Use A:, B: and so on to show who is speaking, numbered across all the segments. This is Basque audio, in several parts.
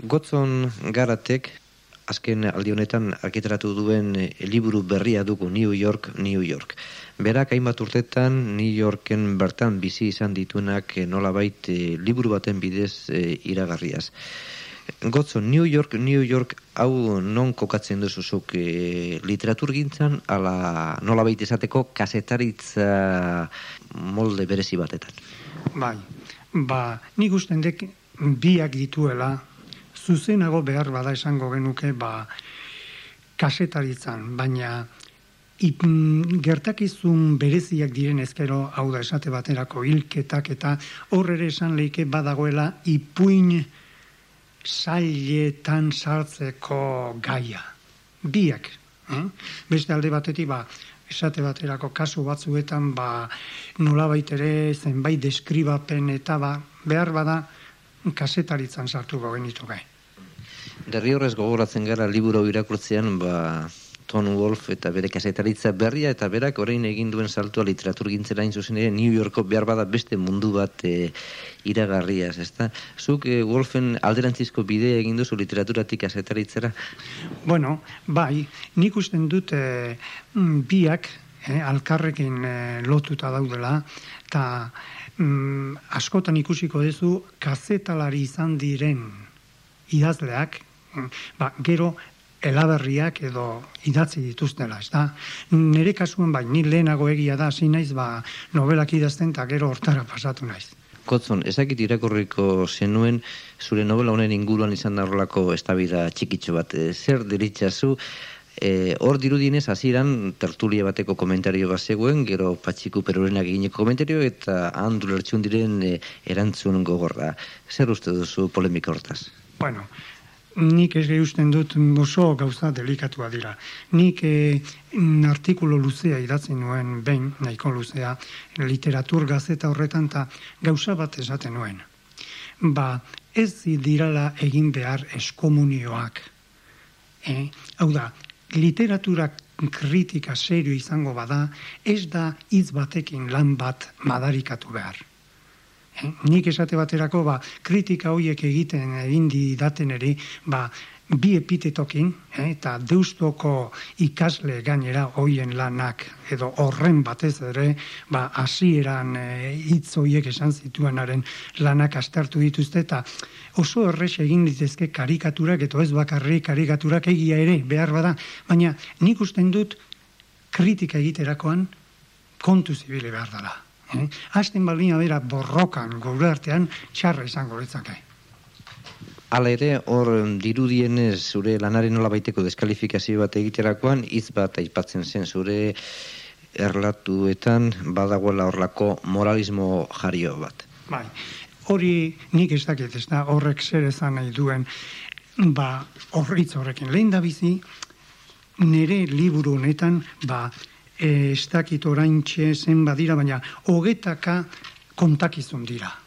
A: Gotzon Garatek azken aldi honetan arkitaratu duen e, liburu berria dugu New York, New York. Berak hainbat urtetan New Yorken bertan bizi izan dituenak e, nolabait e, liburu baten bidez iragarriaz. Gotzon, New York, New York, hau non kokatzen duzuzuk e, literatur gintzan, ala nolabait esateko kasetaritza molde berezi batetan.
B: Bai, ba, nik usten dek biak dituela zuzenago behar bada esango genuke ba kasetaritzan, baina ip, gertakizun bereziak diren ezkero, hau da esate baterako hilketak eta horre esan leike badagoela ipuin zailetan sartzeko gaia. Biak. Eh? Beste alde batetik ba, esate baterako kasu batzuetan ba, nola baitere zenbait deskribapen eta ba, behar bada kasetaritzan sartuko genitu gai.
A: Derri horrez gogoratzen gara liburu irakurtzean, ba, Tom Wolf eta bere kasetaritza berria eta berak orain egin duen saltua literatur gintzera zuzen ere New Yorko behar bada beste mundu bat e, iragarriaz, ezta? Zuk e, Wolfen alderantzizko bide egin duzu literaturatik kasetaritzera?
B: Bueno, bai, nik usten dut e, biak e, alkarrekin e, lotuta daudela eta mm, askotan ikusiko duzu kazetalari izan diren idazleak ba, gero elaberriak edo idatzi dituztela, ez da? Nire kasuan bai, ni lehenago egia da, hasi naiz, ba, novelak idazten eta gero hortara pasatu naiz.
A: Kotzon, ezakit irakorriko zenuen, zure novela honen inguruan izan da horrelako estabida txikitxo bat. E, zer diritzazu, e, hor dirudienez hasieran tertulia bateko komentario bat zegoen, gero patxiku perurenak egineko komentario eta handu lertxun diren e, erantzun gogorra. Zer uste duzu polemika hortaz?
B: Bueno, nik ez usten dut oso gauza delikatua dira. Nik e, artikulo luzea idatzen nuen, behin, nahiko luzea, literatur gazeta horretan eta gauza bat esaten nuen. Ba, ez dirala egin behar eskomunioak. E, hau da, literatura kritika serio izango bada, ez da hitz batekin lan bat madarikatu behar. Nik esate baterako ba, kritika horiek egiten egin daten ere ba, bi epitetokin eh, eta deustoko ikasle gainera hoien lanak edo horren batez ere ba, hasieran eh, hitz e, horiek esan zituenaren lanak astartu dituzte eta oso errex egin ditezke karikaturak eta ez bakarri karikaturak egia ere behar bada baina nik usten dut kritika egiterakoan kontu zibile behar dela. Eh? Asten baldina dira borrokan gure artean txarra izango litzake.
A: Hala ere, hor dirudienez zure lanaren nola baiteko deskalifikazio bat egiterakoan, hitz bat aipatzen zen zure erlatuetan badagoela horlako moralismo jario bat.
B: Bai, hori nik ez dakit ez da horrek zer ezan nahi duen ba horritz horrekin lehen da bizi nire liburu honetan ba e, ez dakit orain zen badira, baina hogetaka kontakizun dira.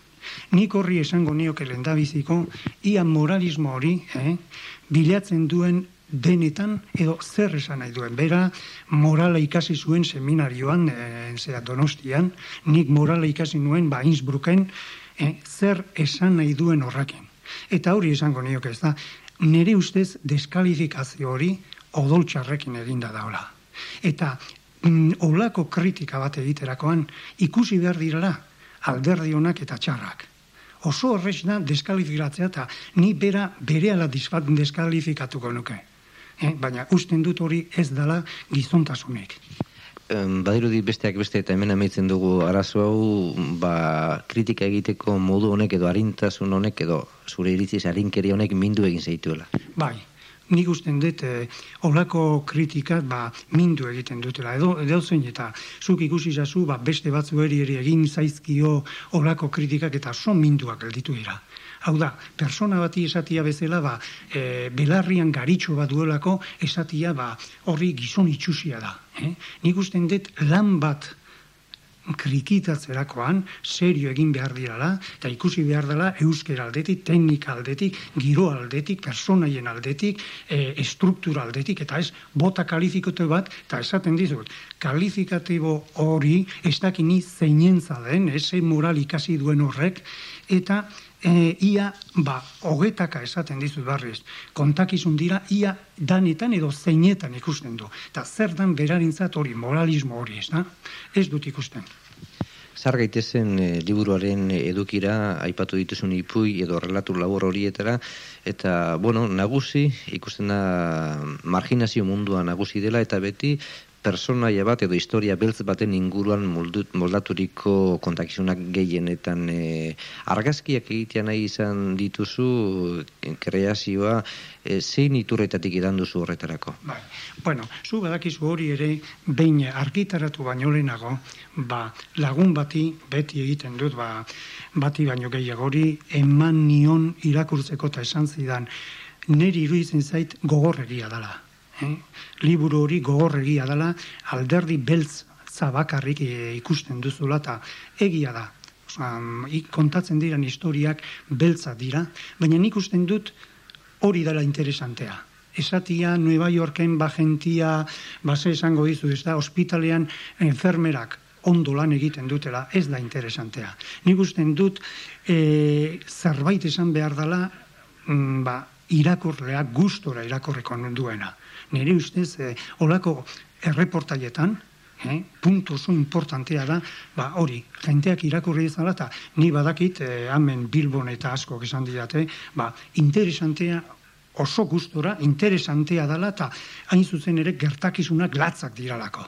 B: Nik horri esango nioke lendabiziko, ia moralismo hori, eh, bilatzen duen denetan, edo zer esan nahi duen. Bera, morala ikasi zuen seminarioan, e, zera donostian, nik morala ikasi nuen, ba, Innsbrucken, eh, zer esan nahi duen horrakin. Eta hori esango nioke ez da, nire ustez deskalifikazio hori odoltxarrekin eginda daula. Eta mm, olako kritika bat egiterakoan ikusi behar direla alderdi honak eta txarrak. Oso horrez da deskalifikatzea eta ni bera bere ala deskalifikatuko nuke. Eh? Baina usten dut hori ez dela gizontasunek.
A: Badirudi besteak beste eta hemen amaitzen dugu arazo hau ba, kritika egiteko modu honek edo harintasun honek edo zure iritziz harinkeri honek mindu egin zaituela.
B: Bai, nik usten dut eh, olako kritikat ba, mindu egiten dutela. Edo, edo zein eta zuk ikusi zazu ba, beste batzu eri eri egin zaizkio olako kritikak eta son minduak gelditu dira. Hau da, persona bati esatia bezala, ba, e, belarrian garitxo bat duelako esatia ba, horri gizon itxusia da. Eh? Nik usten dut lan bat krikitatzerakoan serio egin behar dirala eta ikusi behar dela euskera aldetik, teknika aldetik, giro aldetik, personaien aldetik, e, estruktura aldetik eta ez bota kalifikatu bat eta esaten dizut, kalifikatibo hori ez dakini zeinentza den, eze moral ikasi duen horrek eta e, ia, ba, hogetaka esaten dizut barriz, kontakizun dira, ia danetan edo zeinetan ikusten du. Eta zer dan berarintzat hori, moralismo hori, ez da? Ez dut ikusten.
A: Zar gaitezen e, liburuaren edukira, aipatu dituzun ipui edo relatu labor horietara, eta, bueno, nagusi, ikusten da marginazio mundua nagusi dela, eta beti personaia bat edo historia beltz baten inguruan moldaturiko kontakizunak gehienetan e, argazkiak egitea nahi izan dituzu kreazioa e, zein iturretatik idan duzu horretarako?
B: Bai. Bueno, zu badakizu hori ere behin argitaratu baino lehenago, ba, lagun bati beti egiten dut ba, bati baino gehiago hori eman nion irakurtzeko eta esan zidan neri iruditzen zait gogorreria dela eh? liburu hori gogorregia dela alderdi beltz zabakarrik eh, ikusten duzula eta egia da. Um, kontatzen diran historiak beltza dira, baina nik usten dut hori dela interesantea. Esatia, Nueva Yorken bajentia, base esango dizu, ez da, ospitalean enfermerak ondo lan egiten dutela, ez da interesantea. Nik usten dut e, zerbait esan behar dela, mm, ba, irakurlea gustora irakorreko duena nire ustez, e, olako erreportaietan, eh, puntu oso importantea da, ba, hori, jenteak irakurri izala, eta ni badakit, eh, hemen Bilbon eta asko esan diate, ba, interesantea, oso gustora, interesantea dela, eta hain zuzen ere gertakizunak latzak diralako.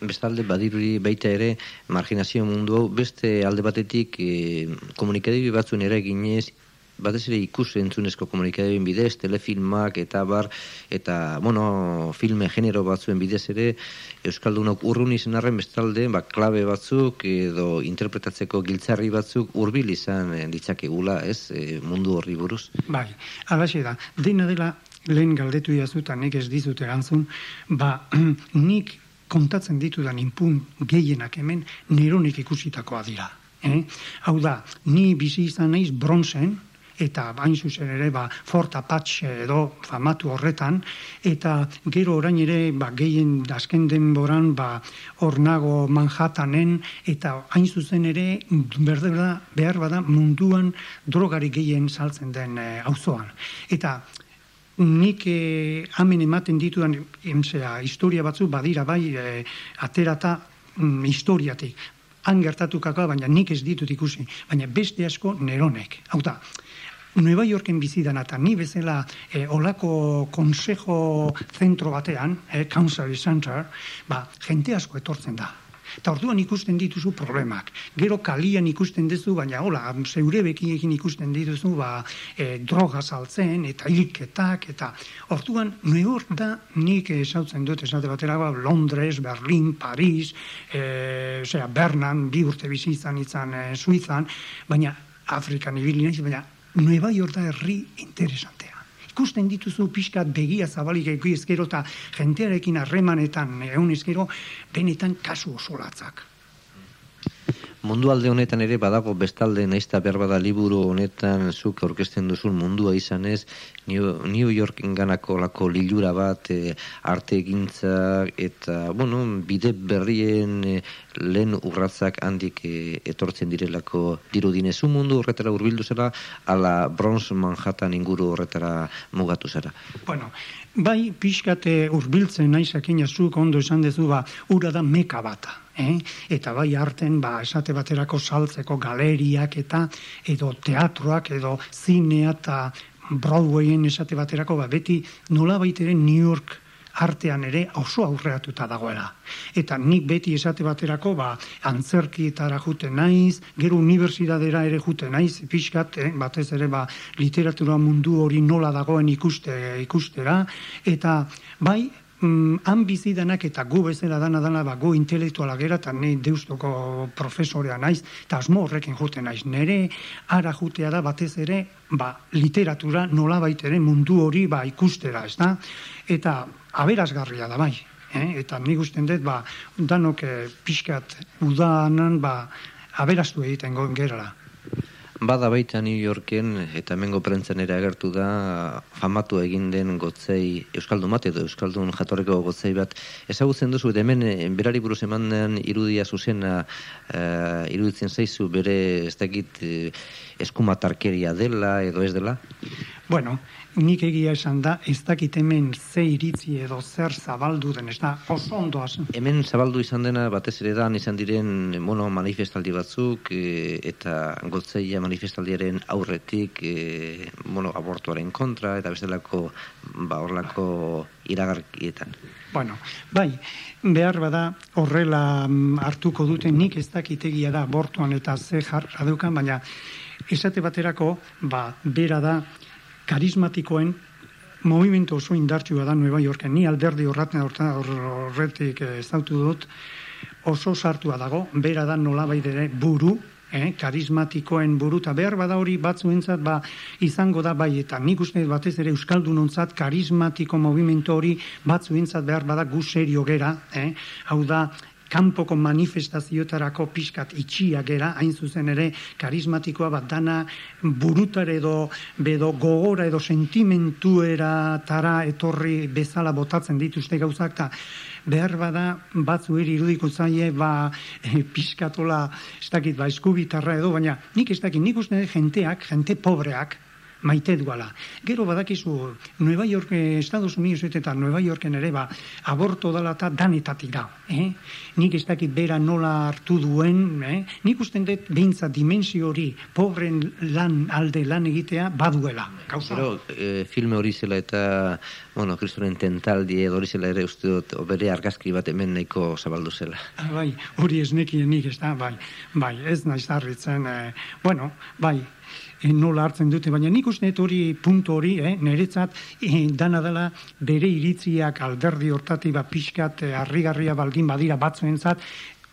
A: Bestalde badiruri baita ere marginazio mundu hau beste alde batetik e, komunikatibi batzuen ere ginez batez ere ikus entzunezko komunikadeen bidez, telefilmak eta bar, eta, bueno, filme genero batzuen bidez ere, Euskaldunok urrun izan arren bestalde, ba, klabe batzuk edo interpretatzeko giltzarri batzuk urbil izan eh, ditzakegula, ez, e, mundu horri buruz?
B: Bai, alaxe da, dena dela lehen galdetu jazuta nik ez dizut erantzun, ba, nik kontatzen ditudan inpun gehienak hemen neronik ikusitakoa dira. Eh? Hau da, ni bizi izan naiz bronzen, eta bain zuzen ere ba, Fort Apache edo famatu horretan, eta gero orain ere ba, gehien azken denboran ba, hor nago Manhattanen, eta hain zuzen ere berdera behar bada munduan drogari gehien saltzen den e, auzoan. Eta nik e, hamen ematen dituan emzea, historia batzu badira bai e, aterata mm, historiatik. Han gertatukakoa, baina nik ez ditut ikusi. Baina beste asko neronek. Hau da, Nueva Yorken bizidan eta ni bezala e, olako konsejo zentro batean, e, Council Center, ba, jente asko etortzen da. Eta orduan ikusten dituzu problemak. Gero kalian ikusten duzu, baina hola, zeure bekiekin ikusten dituzu, ba, e, droga saltzen, eta hilketak, eta orduan, neur da nik esautzen dut, esate batera, ba, Londres, Berlin, Paris, e, osea, Bernan, bi urte bizi izan izan e, Suizan, baina Afrikan ibili baina Nueva York da herri interesantea. Ikusten dituzu pixkat begia zabalik eki ezkero eta jentearekin harremanetan egun ezkero, benetan kasu osolatzak.
A: Mundu alde honetan ere badago bestalde naizta behar bada liburu honetan zuk aurkezten duzun mundua izanez New, New York inganako lako lilura bat e, arte egintza eta bueno, bide berrien e, lehen urratzak handik e, etortzen direlako dirudinezu mundu horretara urbildu zera ala Bronze Manhattan inguru horretara mugatu zera.
B: Bueno, bai pixkate urbiltzen naizakin zuk ondo esan dezu ba, ura da meka bata eh? eta bai arten ba, esate baterako saltzeko galeriak eta edo teatroak edo zinea eta Broadwayen esate baterako ba, beti nola baiteren New York artean ere oso aurreatuta dagoela. Eta nik beti esate baterako, ba, antzerkietara jute naiz, gero unibertsidadera ere jute naiz, pixkat, eh, batez ere, ba, literatura mundu hori nola dagoen ikuste, ikustera, eta bai, mm, han bizidanak eta gu bezala dana dana ba, gu intelektuala gera eta ne deustoko profesorea naiz eta asmo horrekin jute naiz. Nere ara jutea da batez ere ba, literatura nola ere mundu hori ba, ikustera, ez da? Eta aberazgarria da bai. Eh? Eta nik usten dut, ba, danok eh, pixkat udanan ba, aberastu egiten gerala.
A: Bada baita New Yorken eta hemengo prentzen ere agertu da famatu egin den gotzei Euskaldun bat edo Euskaldun jatorreko gotzei bat ezagutzen duzu eta hemen eh, berari buruz eman den irudia zuzena uh, iruditzen zaizu bere ez dakit uh, eskumatarkeria dela edo ez dela?
B: Bueno, nik egia esan da, ez dakit hemen ze iritzi edo zer zabaldu den, ez da, oso ondo
A: Hemen zabaldu izan dena, batez ere da, izan diren, mono, manifestaldi batzuk, e, eta gotzeia manifestaldiaren aurretik, e, mono, abortuaren kontra, eta bestelako, ba, horlako iragarkietan.
B: Bueno, bai, behar bada horrela mm, hartuko duten nik ez dakitegia da abortuan eta ze jarra dukan, baina esate baterako, ba, bera da, karismatikoen movimentu oso indartsua da Nueva Yorken. Ni alderdi horraten horretik eh, ez dut oso sartua dago, bera da nola ere buru, eh, karismatikoen buru, eta behar bada hori batzuentzat ba, izango da bai, eta nik uste batez ere Euskaldun ontzat karismatiko movimentu hori batzuentzat behar bada gu serio gera, eh, hau da kanpoko manifestazioetarako pixkat itxia gera, hain zuzen ere karismatikoa bat dana burutar edo bedo gogora edo sentimentuera tara etorri bezala botatzen dituzte gauzak eta behar bada batzu eri irudiko zaie ba e, pixkatola ez dakit ba eskubitarra edo baina nik ez dakit nik uste jenteak, jente pobreak maite duala. Gero badakizu Nueva York, eh, Estados Unidos eta Nueva Yorken ere ba, aborto dala eta danetatik da. Eh? Nik ez dakit bera nola hartu duen, eh? nik usten dut behintza dimensio hori pobren lan alde lan egitea baduela.
A: Gero, e, filme hori zela eta, bueno, kristoren tentaldi edo hori zela ere uste dut, bere argazki bat hemen nahiko zabaldu zela.
B: Ah, bai, hori ez nekien nik ez da, bai, bai, ez naiz harritzen, eh, bueno, bai, nola hartzen dute, baina nik uste hori puntu hori, eh, niretzat e, dana dela bere iritziak alderdi hortati ba pixkat e, harrigarria baldin badira batzuentzat,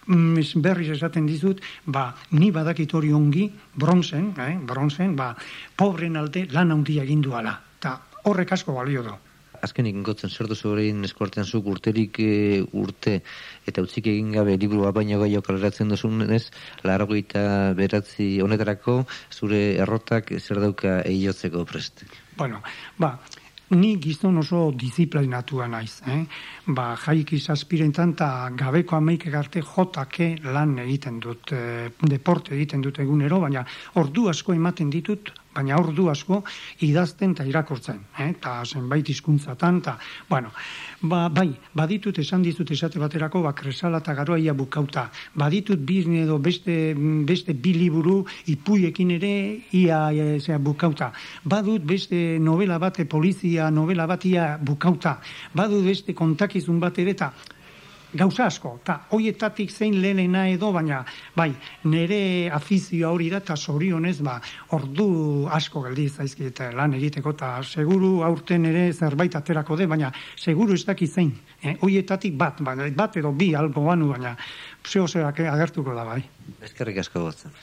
B: mm, berriz esaten dizut, ba, ni badakit hori ongi, bronzen, eh, bronzen, ba, pobren alde lan handia egin duala. Ta horrek asko balio da
A: azkenik gotzen zer duzu horrein eskuartean zuk urterik e, urte eta utzik egin gabe liburua baino gaio kaleratzen duzun ez, laragoita beratzi honetarako zure errotak zer dauka eiotzeko prest.
B: Bueno, ba, ni gizton oso disiplinatua naiz, eh? Ba, jaik izazpirentan eta gabeko amaik egarte jotake lan egiten dut, e, deporte egiten dut egunero, baina ordu asko ematen ditut baina ordu asko idazten eta irakortzen, eh? eta zenbait hizkuntzatan eta, bueno, ba, bai, baditut esan dizut esate baterako, ba, kresala eta garoaia bukauta, baditut bizne edo beste, beste biliburu ipuiekin ere ia e, zera, bukauta, badut beste novela bate polizia novela batia bukauta, badut beste kontakizun bat ere eta gauza asko, eta hoietatik zein lehenena edo, baina, bai, nire afizioa hori da, eta zorionez, ba, ordu asko geldi zaizkit lan egiteko, eta seguru aurten ere zerbait aterako de, baina seguru ez daki zein, eh? hoietatik bat, baina, bat edo bi algo banu, baina, zeo agertuko da, bai.
A: Ezkerrik asko gotzen.